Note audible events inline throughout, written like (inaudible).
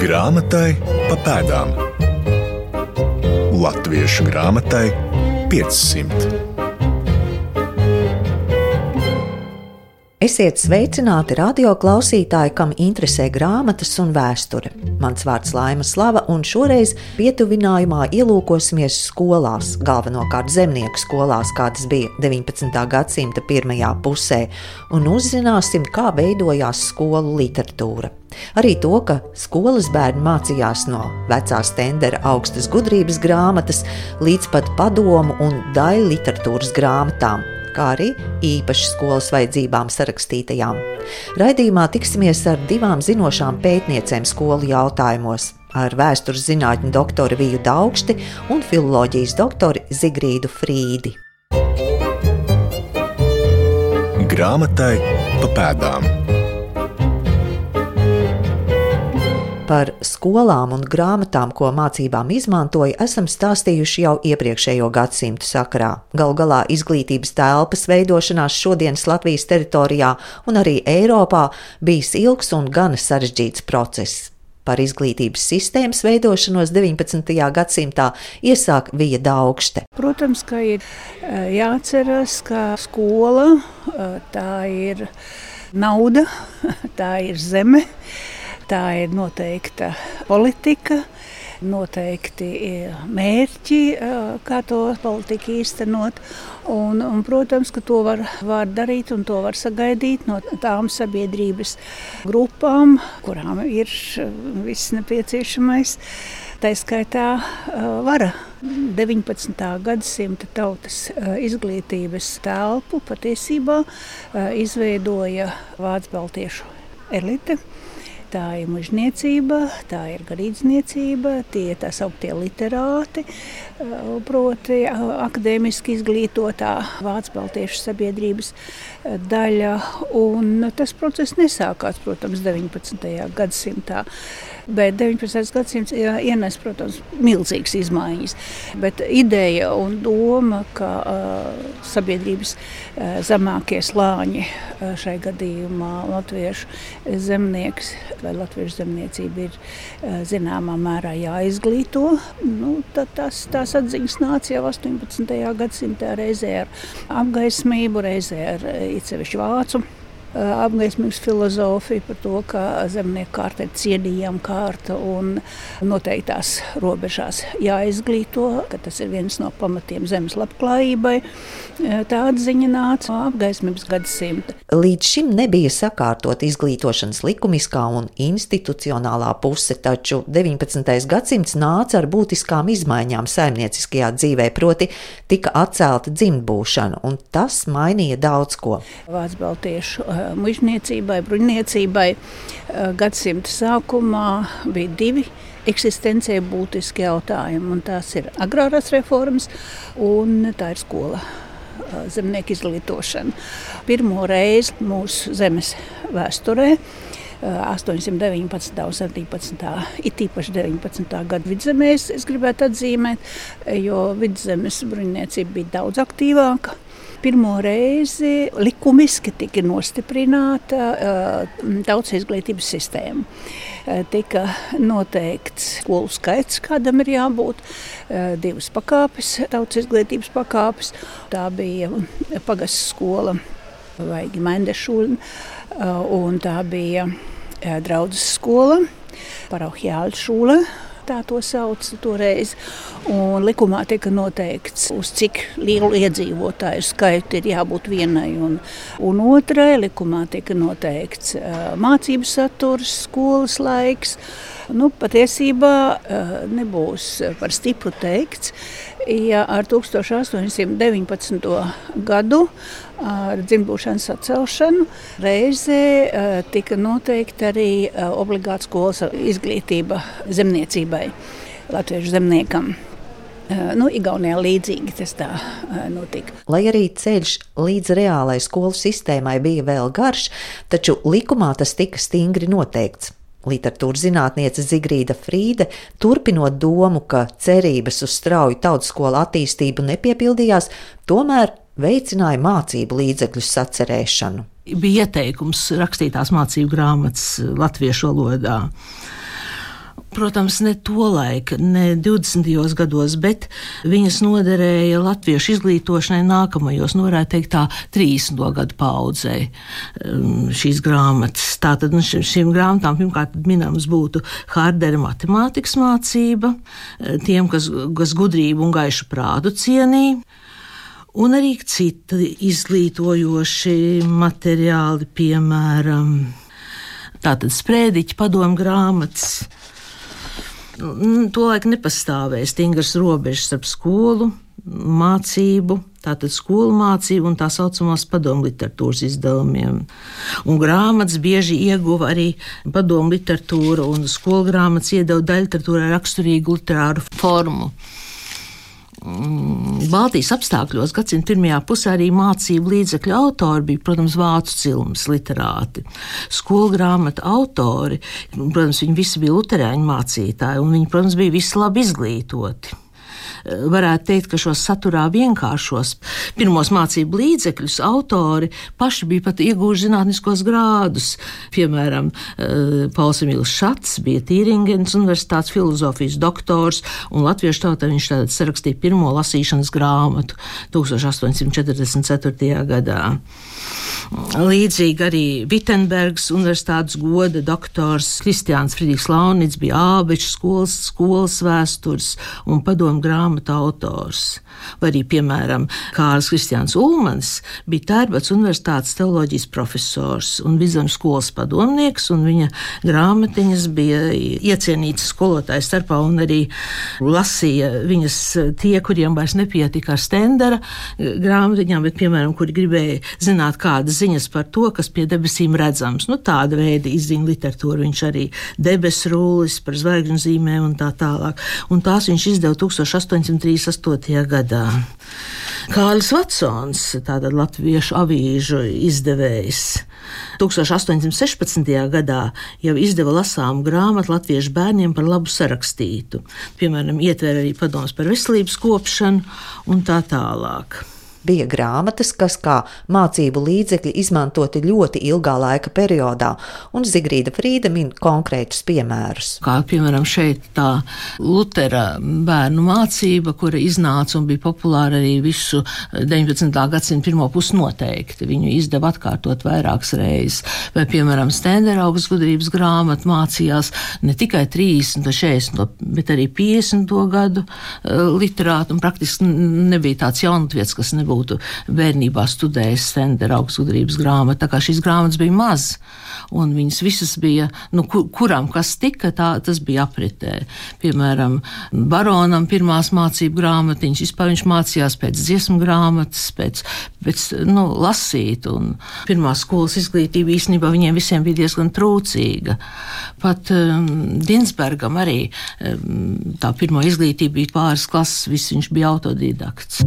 Grāmatai pa pēdām. Latviešu grāmatai 500. Esiet sveicināti radio klausītāji, kam interesē grāmatas un vēsture. Mans vārds Laima Slava, un šoreiz pietuvinājumā ielūkosimies skolās, galvenokārt zemnieku skolās, kādas bija 19. gadsimta pirmajā pusē, un uzzināsim, kā veidojās skolu literatūra. Arī to, ka skolas bērni mācījās no vecās tendera augstas gudrības grāmatas līdz pat padomu un daļu literatūras grāmatām kā arī īpaši skolas vajadzībām sarakstītajām. Raidījumā tiksimies ar divām zinošām pētniecēm skolu jautājumos - ar vēstures zinātņu doktoru Viju Daugšti un filoloģijas doktoru Zigrīdu Frīdi. Grāmatai pa pēdām. Par skolām un grāmatām, ko mācībām izmantoja, esam stāstījuši jau iepriekšējo gadsimtu sakarā. Galu galā izglītības telpas veidošanās šodienas Latvijas teritorijā un arī Eiropā bijis ilgs un gana sarežģīts process. Par izglītības sistēmas veidošanos 19. gadsimtā iesāk Vija Daugšte. Protams, ka ir e, jāatcerās, ka skola e, tā ir nauda, (laughs) tā ir zeme tā ir noteikta politika. Noteikti mērķi, kā to politiku īstenot. Un, un, protams, ka to var, var darīt un to var sagaidīt no tām sabiedrības grupām, kurām ir viss nepieciešamais. Tā skaitā vara 19. gadsimta tautas izglītības telpu patiesībā izveidoja Vācu baltiešu elite. Tā ir mužniecība, tā ir garīdzniecība, tie ir tā sauktie literāti, proti akadēmiski izglītotā Vācu baltiešu sabiedrības daļa. Un tas process nesākās, protams, 19. gadsimtā. Bet 19. gadsimts ienes, protams, milzīgas izmaiņas. Bet ideja un doma, ka uh, sabiedrības uh, zemākie slāņi, uh, šai gadījumā latviešu zemnieks vai latviešu zemniecība ir uh, zināmā mērā jāizglīto, nu, tad tas, tās atziņas nāca jau 18. gadsimtā reizē ar apgaismību, reizē ar īcevišķu vācu apgaismības filozofija par to, ka zemnieku kārta ir cienījama kārta un noteiktās robežās jāizglīto, ka tas ir viens no pamatiem zemes labklājībai. Tāda ziņa nāca no apgaismības gadsimta. Līdz šim nebija sakārtot izglītošanas likumiskā un institucionālā puse, taču 19. gadsimts nāca ar būtiskām izmaiņām saimnieciskajā dzīvē, proti tika atcelta dzimtbūšana, un tas mainīja daudz ko. Vācu baltiešu mužniecībai, bruņniecībai gadsimta sākumā bija divi eksistencē būtiski jautājumi. Un tās ir agrārās reformas un tā ir skola. Zemnieku izglītošana. Pirmo reizi mūsu zemes vēsturē 819. un 17. it īpaši 19. gada vidzemēs, es gribētu atzīmēt, jo vidzemes bruņniecība bija daudz aktīvāka pirmo reizi likumiski tika nostiprināta uh, tautas izglītības sistēma. Uh, tika noteikts skolu skaits, kādam ir jābūt, uh, divas pakāpes, tautas izglītības pakāpes. Tā bija pagasts skola vai ģimendešu, un tā bija draudzes skola, parohiāla šūla tā to sauc toreiz. Un likumā tika noteikts, uz cik lielu iedzīvotāju skaitu ir jābūt vienai un, un otrai. Likumā tika noteikts mācību saturs, skolas laiks. Nu, patiesībā uh, nebūs par stipru teikts, ja ar 1819. gadu ar dzimšanas atcelšanu reizē uh, tika noteikta arī uh, obligāta skolas izglītība zemniecībai, latviešu zemniekam. Nu, Igaunijā līdzīgi tas tā notika. Lai arī ceļš līdz reālai skolu sistēmai bija vēl garš, taču likumā tas tika stingri noteikts. Literatūras zinātniece Zigrīda Frīde, turpinot domu, ka cerības uz strauju tautskolu attīstību nepiepildījās, tomēr veicināja mācību līdzekļu sacerēšanu. Bija ieteikums rakstīt tās mācību grāmatas latviešu valodā. Protams, ne to laiku, ne 20. gados, bet viņas noderēja latviešu izglītošanai nākamajos, nu, varētu teikt, tā 30. gadu paudzei um, šīs grāmatas. Tātad nu, šīm grāmatām pirmkārt minams būtu Hārdera matemātikas mācība, eh, tiem, kas, kas gudrību un gaišu prātu cienīja. Un arī citi izglītojoši materiāli, piemēram, tātad sprēdiķa padomu grāmatas, tolaik nepastāvēja stingras robežas starp skolu, mācību, tātad skolu mācību un tā saucamās padomu literatūras izdevumiem. Un grāmatas bieži ieguva arī padomu literatūru, un skolu grāmatas iedeva daļliteratūrai raksturīgu literāru formu. Mm, Baltijas apstākļos gadsimta pirmajā pusē arī mācību līdzekļu autori bija, protams, vācu cilmes literāti. Skolu grāmatu autori, protams, viņi visi bija luterāņu mācītāji, un viņi, protams, bija visi labi izglītoti varētu teikt, ka šos saturā vienkāršos pirmos mācību līdzekļus autori paši bija pat iegūši zinātniskos grādus. Piemēram, eh, Pauls Emīls Šats bija Tīringens universitātes filozofijas doktors, un latviešu tautā viņš tātad sarakstīja pirmo lasīšanas grāmatu 1844. gadā. Līdzīgi arī Vitsenbergs universitātes goda doktors Kristiāns Friedrichs Launits bija ābeču skolas, skolas vēstures un padomu grāmatu autors. Vai arī, piemēram, Kārls Kristiāns Ulmans bija Tērbats universitātes teoloģijas profesors un Vizamas skolas padomnieks, un viņa grāmatiņas bija iecienītas skolotāju starpā un arī lasīja viņas tie, kuriem vairs nepietika ar stendera grāmatiņām, bet, piemēram, kuri gribēja zināt kādas ziņas par to, kas pie debesīm redzams. Nu, tāda veida izzina literatūru. Viņš arī debesu rūlis par zvaigžņu zīmēm un tā tālāk. Un tās viņš izdeva 1838. gadā. Kārlis Vatsons, tātad latviešu avīžu izdevējs. 1816. gadā jau izdeva lasāmu grāmatu latviešu bērniem par labu sarakstītu. Piemēram, ietver arī padomus par veselības kopšanu un tā tālāk. Bija grāmatas, kas kā mācību līdzekļi izmantoti ļoti ilgā laika periodā, un Zigrīda Frīda min konkrētus piemērus. Kā piemēram šeit tā Lutera bērnu mācība, kura iznāca un bija populāra arī visu 19. gadsimta pirmo pusi noteikti. Viņu izdeva atkārtot vairākas reizes. Vai piemēram Stendera augstas gudrības grāmata mācījās ne tikai 30, 40, bet arī 50. gadu eh, literātu, un praktiski nebija tāds jaunatvietis, kas nebija būtu bērnībā studējis Stendera augstgudrības grāmatu. Tā kā šīs grāmatas bija maz, un viņas visas bija, nu, kur, kuram kas tika, tā, tas bija apritē. Piemēram, baronam pirmās mācību grāmatiņas, vispār viņš mācījās pēc dziesmu grāmatas, pēc, pēc nu, lasīt, un pirmā skolas izglītība īstenībā viņiem visiem bija diezgan trūcīga. Pat um, Dinsbergam arī um, tā pirmā izglītība bija pāris klases, viss viņš bija autodidakts.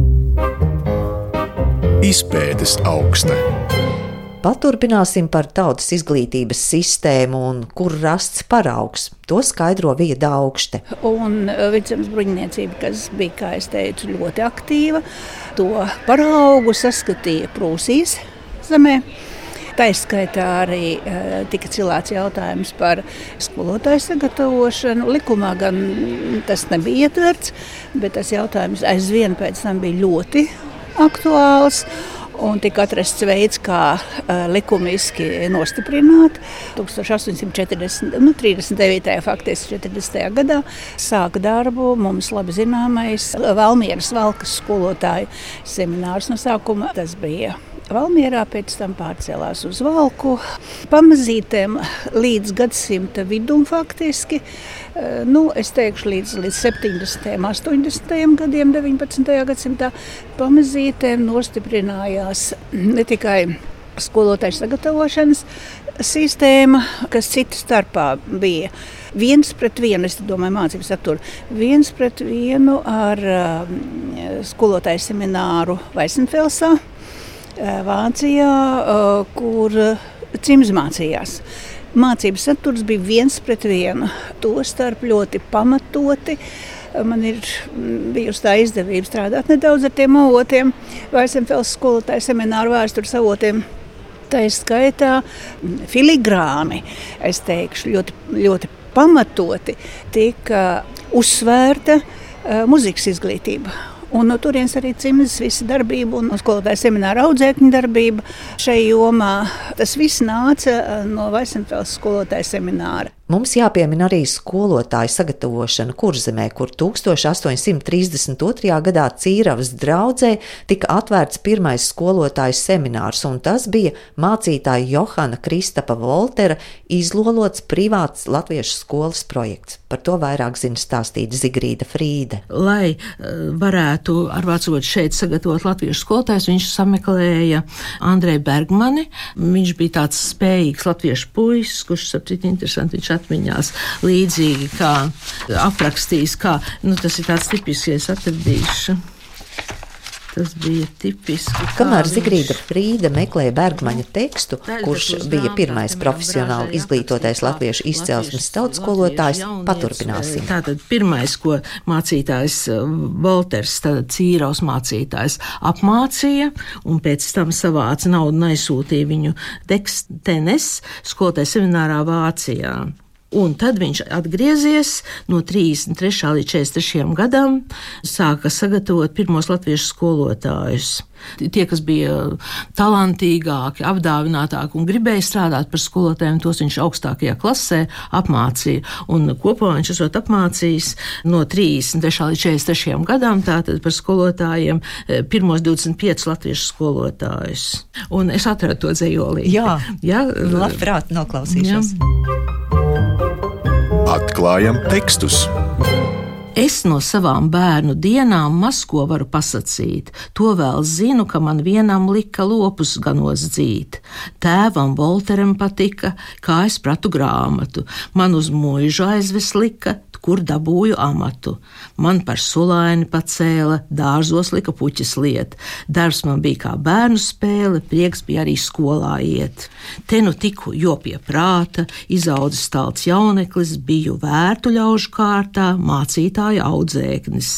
Izpētes augsta. Paturpināsim par tautas izglītības sistēmu un kur rasts paraugs. To skaidro Vieda augšte. Un uh, vidzemes bruņniecība, kas bija, kā es teicu, ļoti aktīva, to paraugu saskatīja Prūsijas zemē. Tā izskaitā arī uh, tika cilāts jautājums par skolotāju sagatavošanu. Likumā gan tas nebija ietverts, bet tas jautājums aizvien pēc tam bija ļoti aktuāls. Un tika atrasts veids, kā uh, likumiski nostiprināt. 1840, nu, 39. faktiski 40. gadā sāka darbu mums labi zināmais Valmieras valkas skolotāju seminārs no sākuma. Tas bija Valmjerā, pēc tam pārcēlās uz Valku. Pamazītēm līdz gadsimta vidum faktiski, eh, nu, es teikšu līdz, līdz 70. un 80. gadiem 19. gadsimtā, pamazītēm nostiprinājās ne tikai skolotāju sagatavošanas sistēma, kas citu starpā bija viens pret vienu, es domāju, mācības saturu, viens pret vienu ar uh, skolotāju semināru Vaisenfelsā. Eh, Vācijā, eh, kur Cims mācījās. Mācības saturs bija viens pret vienu. Tostarp ļoti pamatoti. Man ir mm, bijusi tā izdevība strādāt nedaudz ar tiem avotiem, Vaisenfels skolotāju semināru vēstures avotiem. Tā ir skaitā filigrāni, es teikšu, ļoti, ļoti pamatoti tika uzsvērta uh, mūzikas izglītība. Un no turienes arī cimdas visa darbība un skolotāja semināra audzēkņu darbība šai jomā. Tas viss nāca no Vaisenfels skolotāja semināra. Mums jāpiemina arī skolotāju sagatavošana Kurzemē, kur 1832. gadā Cīravas draudzē tika atvērts pirmais skolotāju seminārs, un tas bija mācītāja Johana Kristapa Voltera izlolots privāts latviešu skolas projekts. Par to vairāk zina stāstīt Zigrīda Frīde. Lai uh, varētu ar vācot šeit sagatavot latviešu skolotājus, viņš sameklēja Andreju Bergmani. Viņš bija tāds spējīgs latviešu puisis, kurš, sapcīt, interesanti, viņš atmiņās līdzīgi kā aprakstījis, kā nu, tas ir tāds tipiskais atradīšu. Tas bija tipiski. Kamēr Zigrīda Frīda meklēja Bergmaņa tekstu, kurš bija pirmais profesionāli izglītotais latviešu izcelsmes tautas skolotājs, paturpināsim. Tātad pirmais, ko mācītājs Volters, tātad cīraus mācītājs, apmācīja un pēc tam savāca naudu un aizsūtīja viņu tekstenes skolotāju seminārā Vācijā. Un tad viņš atgriezies no 33. līdz 43. gadam, sāka sagatavot pirmos latviešu skolotājus. Tie, kas bija talantīgāki, apdāvinātāki un gribēja strādāt par skolotājiem, tos viņš augstākajā klasē apmācīja. Un kopā viņš esot apmācījis no 33. līdz 43. gadam tātad par skolotājiem eh, pirmos 25 latviešu skolotājus. Un es atradu to dzējolī. Jā, jā labprāt noklausīšos. Jā. Atklājam tekstus! Es no savām bērnu dienām maz ko varu pasakīt. To vēl zinu, ka man vienam lika lopus ganos dzīt. Tēvam Volteram patika, kā es pratu grāmatu. Man uz mūžu aizves lika, kur dabūju amatu. Man par sulaini pacēla, dārzos lika puķis liet. Darbs man bija kā bērnu spēle, prieks bija arī skolā iet. Te nu tiku, jo pie prāta, izaudzis talts jauneklis, biju vērtu ļaužu kārtā, mācītāja audzēknis.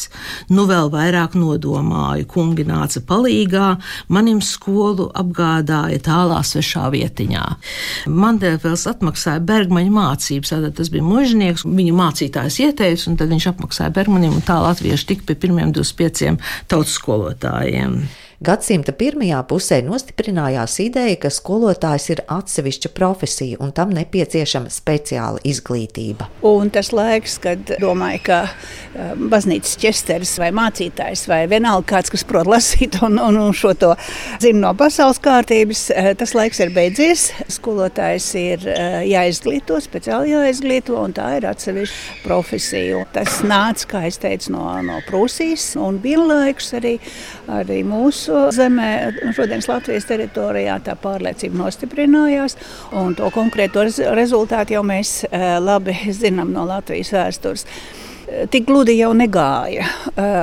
Nu vēl vairāk nodomāju, kungi nāca palīgā, manim skolu apgādāja tālā svešā vietiņā. Mandēvels atmaksāja Bergmaņa mācības, tātad tas bija mužnieks, viņa mācītājs viņas ieteicis, un tad viņš apmaksāja Bergmanim, un tā latvieši tika pie pirmiem 25 tautas skolotājiem. Gadsimta pirmajā pusē nostiprinājās ideja, ka skolotājs ir atsevišķa profesija un tam nepieciešama speciāla izglītība. Un tas laiks, kad domāju, ka um, baznīcas ķesteris vai mācītājs vai vienalga kāds, kas prot lasīt un, un, un šo to zina no pasaules kārtības, uh, tas laiks ir beidzies. Skolotājs ir uh, jāizglīto, speciāli jāizglīto, un tā ir atsevišķa profesija. Tas nāca, kā es teicu, no, no Prūsijas un vienlaikus arī, arī mūsu mūsu zemē, šodienas Latvijas teritorijā, tā pārliecība nostiprinājās. To konkrēto rezultātu jau mēs eh, labi zinām no Latvijas vēstures tik gludi jau negāja.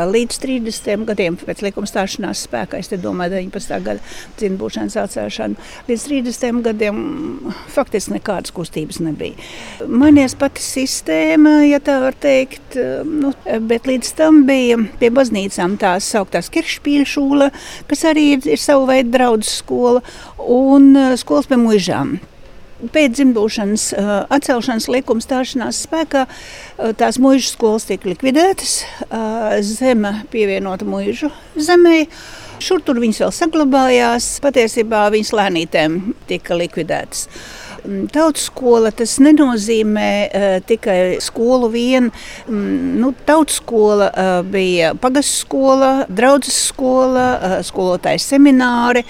Līdz 30 gadiem pēc likuma stāšanās spēkā, es domāju, 19. gada dzimšanas atcelšana, līdz 30 gadiem faktiski nekādas kustības nebija. Manies pati sistēma, ja tā var teikt, nu, bet līdz tam bija pie baznīcām tās sauktās kiršpīļšūla, kas arī ir, savu veidu draudzes skola un skolas pie mužām pēc dzimšanas uh, atcelšanas likuma stāšanās spēkā uh, tās mūža skolas tika likvidētas, uh, zeme pievienota mūžu zemē. Šur tur viņas vēl saglabājās, patiesībā viņas lēnītēm tika likvidētas. Mm, tautas skola tas nenozīmē uh, tikai skolu vien. Um, nu, tautas skola uh, bija pagastu skola, draudzes skola, uh, skolotāja semināri,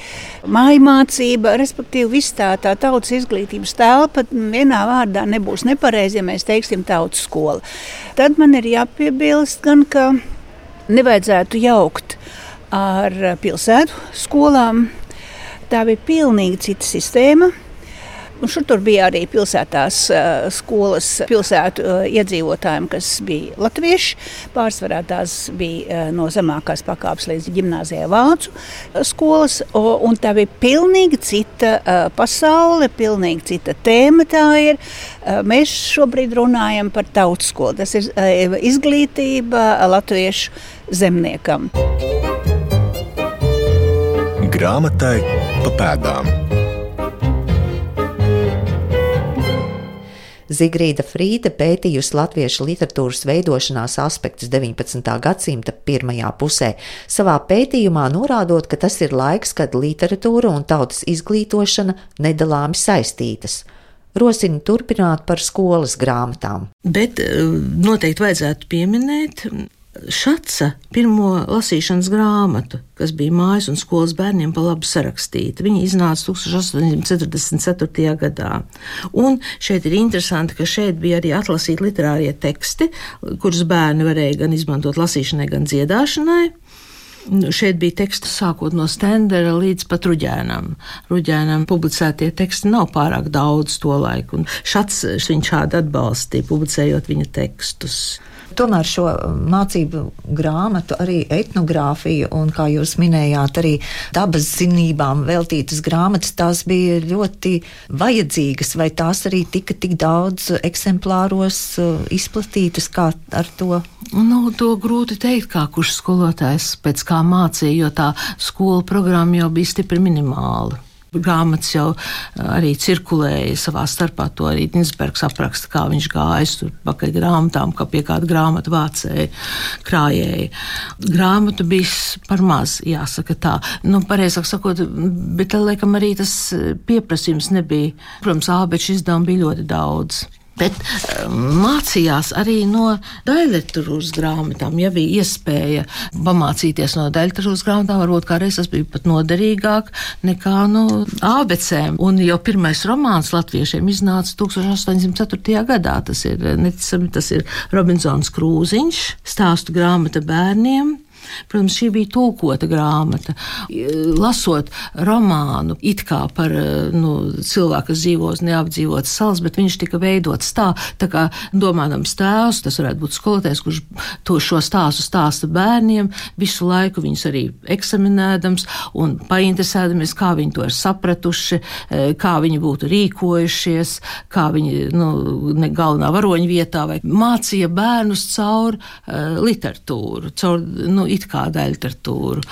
mājmācība, respektīvi viss tā, tā tautas izglītības telpa vienā vārdā nebūs nepareizi, ja mēs teiksim tautas skola. Tad man ir jāpiebilst gan, ka nevajadzētu jaukt ar pilsētu skolām. Tā bija pilnīgi cita sistēma. Un šur tur bija arī pilsētās skolas pilsētu iedzīvotājiem, kas bija latvieši. Pārsvarā tās bija no zemākās pakāpes līdz gimnāzijai vācu skolas. Un tā bija pilnīgi cita pasaule, pilnīgi cita tēma tā ir. Mēs šobrīd runājam par tautas skolu. Tas ir izglītība latviešu zemniekam. Grāmatai pa pēdām. Zigrīda Frīde pētījusi latviešu literatūras veidošanās aspektus 19. gadsimta pirmajā pusē, savā pētījumā norādot, ka tas ir laiks, kad literatūra un tautas izglītošana nedalāmi saistītas rosina turpināt par skolas grāmatām. Bet eh, noteikti vajadzētu pieminēt Šaca pirmo lasīšanas grāmatu, kas bija mājas un skolas bērniem pa labu sarakstīta. Viņa iznāca 1844. gadā. Un šeit ir interesanti, ka šeit bija arī atlasīti literārie teksti, kurus bērni varēja gan izmantot lasīšanai, gan dziedāšanai. Nu, šeit bija teksti sākot no Stendera līdz pat Ruģēnam. Ruģēnam publicētie teksti nav pārāk daudz to laiku, un šāds viņš šādi atbalstīja, publicējot viņa tekstus. Tomēr šo mācību grāmatu, arī etnogrāfiju un, kā jūs minējāt, arī dabas zinībām veltītas grāmatas, tās bija ļoti vajadzīgas, vai tās arī tika tik daudz eksemplāros uh, izplatītas kā ar to? Nu, to grūti teikt, kā kurš skolotājs pēc kā mācīja, jo tā skola programma jau bija stipri minimāla grāmatas jau eh, arī cirkulēja savā starpā. To arī Ninsbergs apraksta, kā viņš gājis tur pakaļ grāmatām, kā pie kāda grāmatu vācēja, krājēja. Grāmatu bija par maz, jāsaka tā. Nu, pareizāk sakot, bet, laikam, arī tas pieprasījums nebija. Protams, ābeču izdevumu bija ļoti daudz bet um, mācījās arī no daļliteratūras grāmatām. Ja bija iespēja pamācīties no daļliteratūras grāmatām, varbūt kādreiz tas bija pat noderīgāk nekā no abecēm. Un jau pirmais romāns latviešiem iznāca 1804. gadā. Tas ir, neticami, tas ir Robinsons Krūziņš, stāstu grāmata bērniem. Protams, šī bija tulkota grāmata. Lasot romānu, it kā par nu, cilvēku, kas dzīvo uz neapdzīvotas salas, bet viņš tika veidots tā, tā kā domājams tēvs, tas varētu būt skolotājs, kurš to šo stāstu stāsta bērniem, visu laiku viņus arī eksaminēdams un painteresēdamies, kā viņi to ir sapratuši, e, kā viņi būtu rīkojušies, kā viņi, nu, galvenā varoņa vietā vai mācīja bērnus caur uh, literatūru, caur, nu, it kā daļtratūru.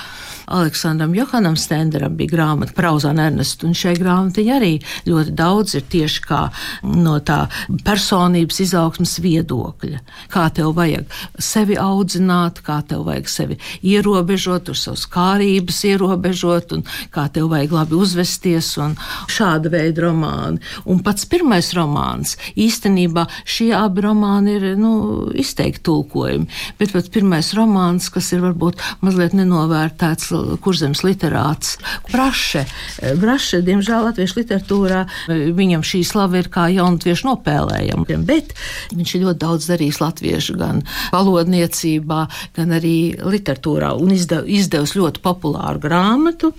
Aleksandram Johanam Stenderam bija grāmata par Auzānu Ernestu, un šai grāmatai arī ļoti daudz ir tieši kā no tā personības izaugsmas viedokļa. Kā tev vajag sevi audzināt, kā tev vajag sevi ierobežot, uz savas kārības ierobežot, un kā tev vajag labi uzvesties, un šāda veida romāni. Un pats pirmais romāns, īstenībā šie abi romāni ir nu, izteikti tulkojumi, bet pats pirmais romāns, kas ir varbūt mazliet nenovērtēts kurzems literāts. Braše, Braše, diemžēl latviešu literatūrā viņam šī slava ir kā jaunatviešu nopēlējama, bet viņš ir ļoti daudz darījis latviešu gan valodniecībā, gan arī literatūrā un izdev, izdevis ļoti populāru grāmatu.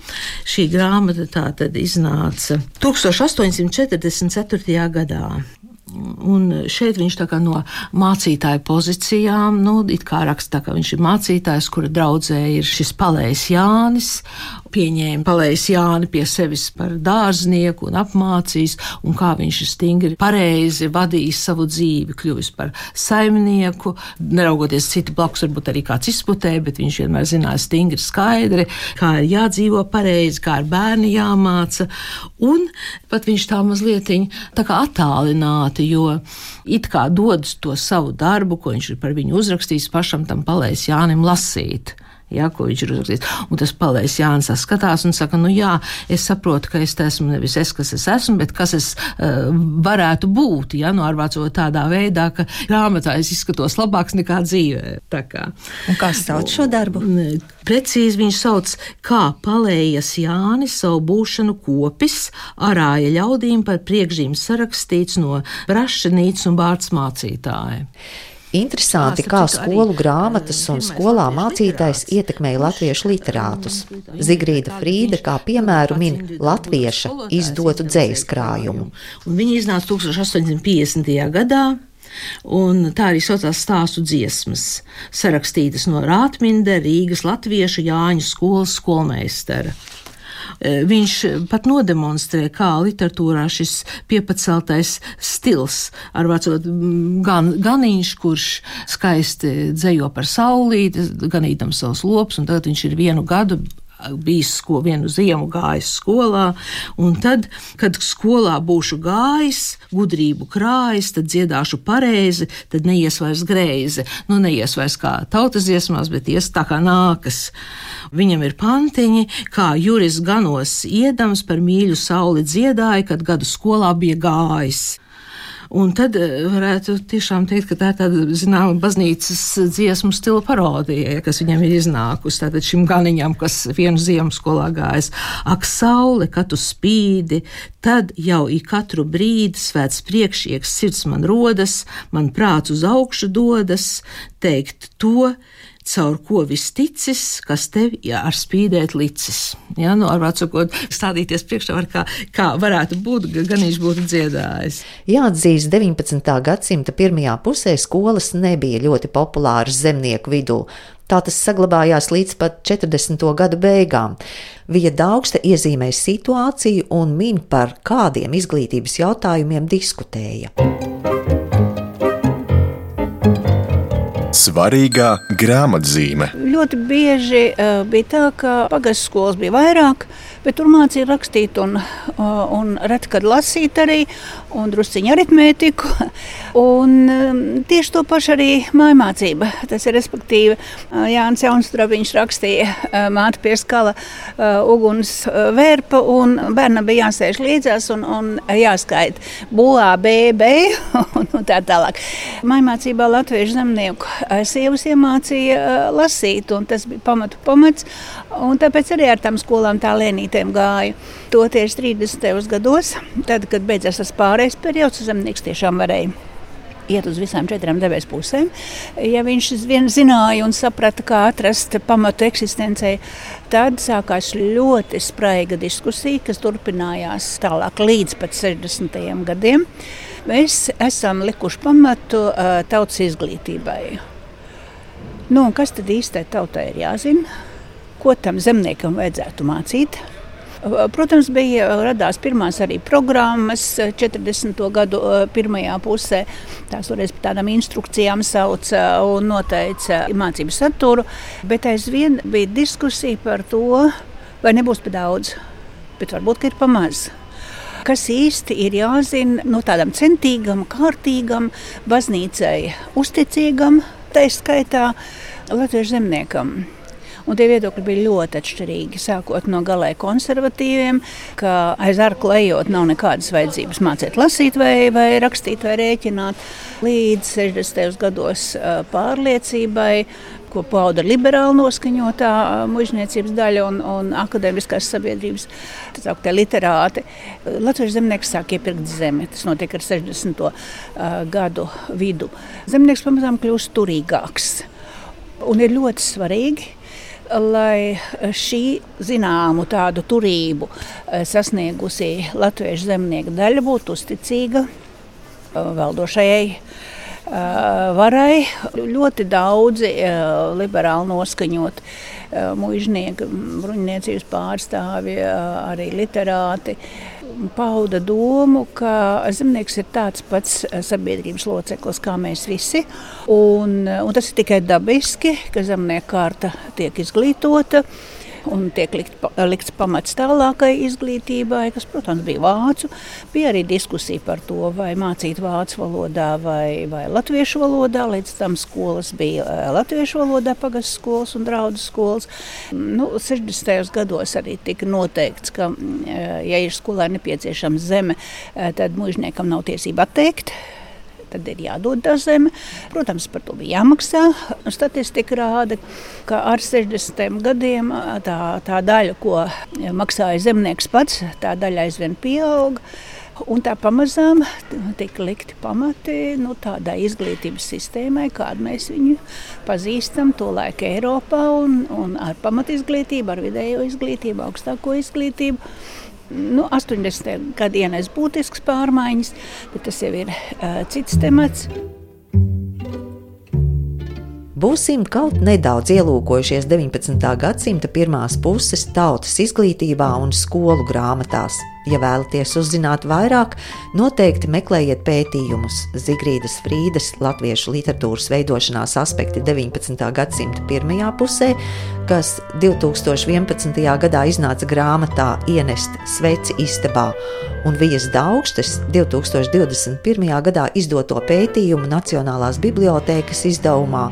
Šī grāmata tā tad iznāca 1844. gadā. Un šeit viņš no mācītāja pozīcijām, nu, it kā raksta, ka viņš ir mācītājs, kura draudzē ir šis palējs Jānis, pieņēma palējs Jāni pie sevis par dārznieku un apmācījis, un kā viņš ir stingri pareizi vadījis savu dzīvi, kļuvis par saimnieku, neraugoties citu blakus, varbūt arī kāds izputēja, bet viņš vienmēr zināja stingri skaidri, kā ir jādzīvo pareizi, kā ir bērni jāmāca, un pat viņš tā mazliet tā kā attālināti, jo it kā dod to savu darbu, ko viņš ir par viņu uzrakstījis, pašam tam palējis Jānim lasīt ja, ko viņš ir uzrakstījis. Un tas palēs Jānis skatās un saka, nu jā, es saprotu, ka es esmu nevis es, kas es esmu, bet kas es uh, varētu būt, ja, nu ārvācot tādā veidā, ka grāmatā es izskatos labāks nekā dzīvē. Tā kā. Un kā sauc šo darbu? Precīzi viņš sauc, kā palējas Jānis savu būšanu kopis, arāja ļaudīm par priekšzīmes sarakstīts no Brašanīts un Bārts mācītāja. Interesanti, kā skolu grāmatas un skolā mācītājs ietekmēja latviešu literātus. Zigrīda Frīda kā piemēru min latvieša izdotu dzējas krājumu. Viņa iznāca 1850. gadā. Un tā arī saucās stāstu dziesmas, sarakstītas no Rātminde, Rīgas latviešu Jāņu skolas skolmeistara. E, viņš pat nodemonstrē, kā literatūrā šis piepaceltais stils, ar vecot gan, ganiņš, kurš skaisti dzējo par saulīti, ganītam savus lopus, un tagad viņš ir vienu gadu bijis sko, vienu ziemu gājis skolā, un tad, kad skolā būšu gājis, gudrību krājis, tad dziedāšu pareizi, tad neies vairs greizi. Nu, neies vairs kā tautas dziesmās, bet ies tā kā nākas. Viņam ir pantiņi, kā Juris ganos iedams par mīļu sauli dziedāja, kad gadu skolā bija gājis. Un tad eh, varētu tiešām teikt, ka tā ir tāda, zināma, baznīcas dziesmu stila parodija, kas viņam ir iznākusi. Tātad šim ganiņam, kas vienu ziemu skolā gājis, ak, saule, kad tu spīdi, tad jau ik katru brīdi svēts priekšieks sirds man rodas, man prāts uz augšu dodas, teikt to, caur ko viss ticis, kas tev ja, ar spīdēt licis. Ja, nu, ar atsakot, stādīties priekšā, var kā, kā varētu būt, gan viņš būtu dziedājis. Jāatzīst, 19. gadsimta pirmajā pusē skolas nebija ļoti populāras zemnieku vidū. Tā tas saglabājās līdz pat 40. gadu beigām. Vija Daugsta iezīmē situāciju un min par kādiem izglītības jautājumiem diskutēja. Svarīgā grāmatzīme. Ļoti bieži uh, bija tā, ka pagastu skolas bija vairāk, bet tur mācīja rakstīt un, uh, un reti kad lasīt arī, un drusciņu aritmētiku. (laughs) Un um, tieši to pašu arī mājmācība. Tas ir respektīvi uh, Jānis Jaunstrabiņš rakstīja uh, māte pie skala uh, uguns vērpa, un bērnam bija jāsēž līdzās un, un jāskaita buā, bēbē (laughs) un, un tā tālāk. Mājmācībā latviešu zemnieku sievas iemācīja lasīt, un tas bija pamatu pamats, un tāpēc arī ar tām skolām tā lēnītēm gāja. Toties 30. gados, tad, kad beidzās tas pārējais periods, zemnieks tiešām varēja iet uz visām četrām debesu pusēm. Ja viņš vien zināja un saprata, kā atrast pamatu eksistencei, tad sākās ļoti spraiga diskusija, kas turpinājās tālāk līdz pat 60. gadiem. Mēs esam likuši pamatu uh, tautas izglītībai. Nu, kas tad īstai tautai ir jāzina? Ko tam zemniekam vajadzētu mācīt? Protams, bija radās pirmās arī programmas 40. gadu pirmajā pusē. Tās toreiz par tādām instrukcijām sauca un noteica mācību saturu, bet aizvien bija diskusija par to, vai nebūs par daudz, bet varbūt ir par maz kas īsti ir jāzina no tādam centīgam, kārtīgam, baznīcai uzticīgam, tā skaitā Latvijas zemniekam. Un tie viedokļi bija ļoti atšķirīgi. Sākot no galēji konservatīviem, ka aiz arkla ejot nav nekādas vajadzības mācīt lasīt, vai, vai rakstīt, vai rēķināt, līdz 60. gados pārliecībai ko pauda liberāli noskaņotā mužniecības daļa un, un akadēmiskās sabiedrības tā literāti. Latvijas zemnieks sāk iepirkt zemi. Tas notiek ar 60. gadu vidu. Zemnieks pamazām kļūst turīgāks. Un ir ļoti svarīgi, lai šī zināmu tādu turību eh, sasniegusi latviešu zemnieku daļa būtu uzticīga eh, valdošajai eh, varai. Ļoti daudzi liberāli noskaņot mužnieki, bruņniecības pārstāvji, arī literāti pauda domu, ka zemnieks ir tāds pats eh, sabiedrības loceklis kā mēs visi. Un, un tas ir tikai dabiski, ka zemnieka kārta tiek izglītota un tiek likt, likts pamats tālākai izglītībai, kas, protams, bija vācu. Bija arī diskusija par to, vai mācīt vācu valodā vai, vai latviešu valodā. Līdz tam skolas bija eh, latviešu valodā, pagastu skolas un draugu skolas. Nu, 60. gados arī tika noteikts, ka, eh, ja ir skolai nepieciešama zeme, eh, tad mužniekam nav tiesība atteikt tad ir jādod tā zeme. Protams, par to bija jāmaksā. Statistika rāda, ka ar 60 gadiem tā, tā daļa, ko maksāja zemnieks pats, tā daļa aizvien pieauga. Un tā pamazām tika likti pamati nu, tādai izglītības sistēmai, kādu mēs viņu pazīstam, to laiku Eiropā, un, un ar pamatizglītību, ar vidējo izglītību, augstāko izglītību nu, 80. gadi ienes būtisks pārmaiņas, bet tas jau ir uh, cits temats. Būsim kaut nedaudz ielūkojušies 19. gadsimta pirmās puses tautas izglītībā un skolu grāmatās. Ja vēlaties uzzināt vairāk, noteikti meklējiet pētījumus Zigrīdas Frīdas latviešu literatūras veidošanās aspekti 19. gadsimta pirmajā pusē, kas 2011. gadā iznāca grāmatā Ienest sveci istabā, un Vijas Daugstes 2021. gadā izdoto pētījumu Nacionālās bibliotēkas izdevumā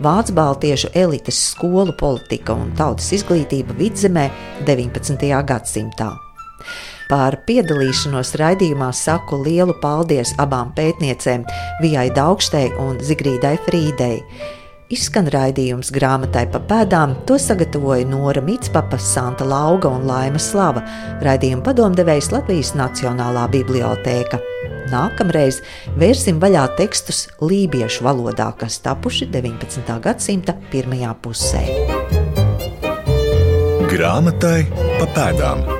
Vācu baltiešu elites skolu politika un tautas izglītība vidzemē 19. gadsimtā. Par piedalīšanos raidījumā saku lielu paldies abām pētniecēm, Vijai Daugštei un Zigrīdai Frīdei. Izskan raidījums grāmatai pa pēdām, to sagatavoja Nora Mitspapa, Santa Lauga un Laima Slava, raidījuma padomdevējs Latvijas Nacionālā bibliotēka. Nākamreiz vērsim vaļā tekstus lībiešu valodā, kas tapuši 19. gadsimta pirmajā pusē. Grāmatai pa pēdām.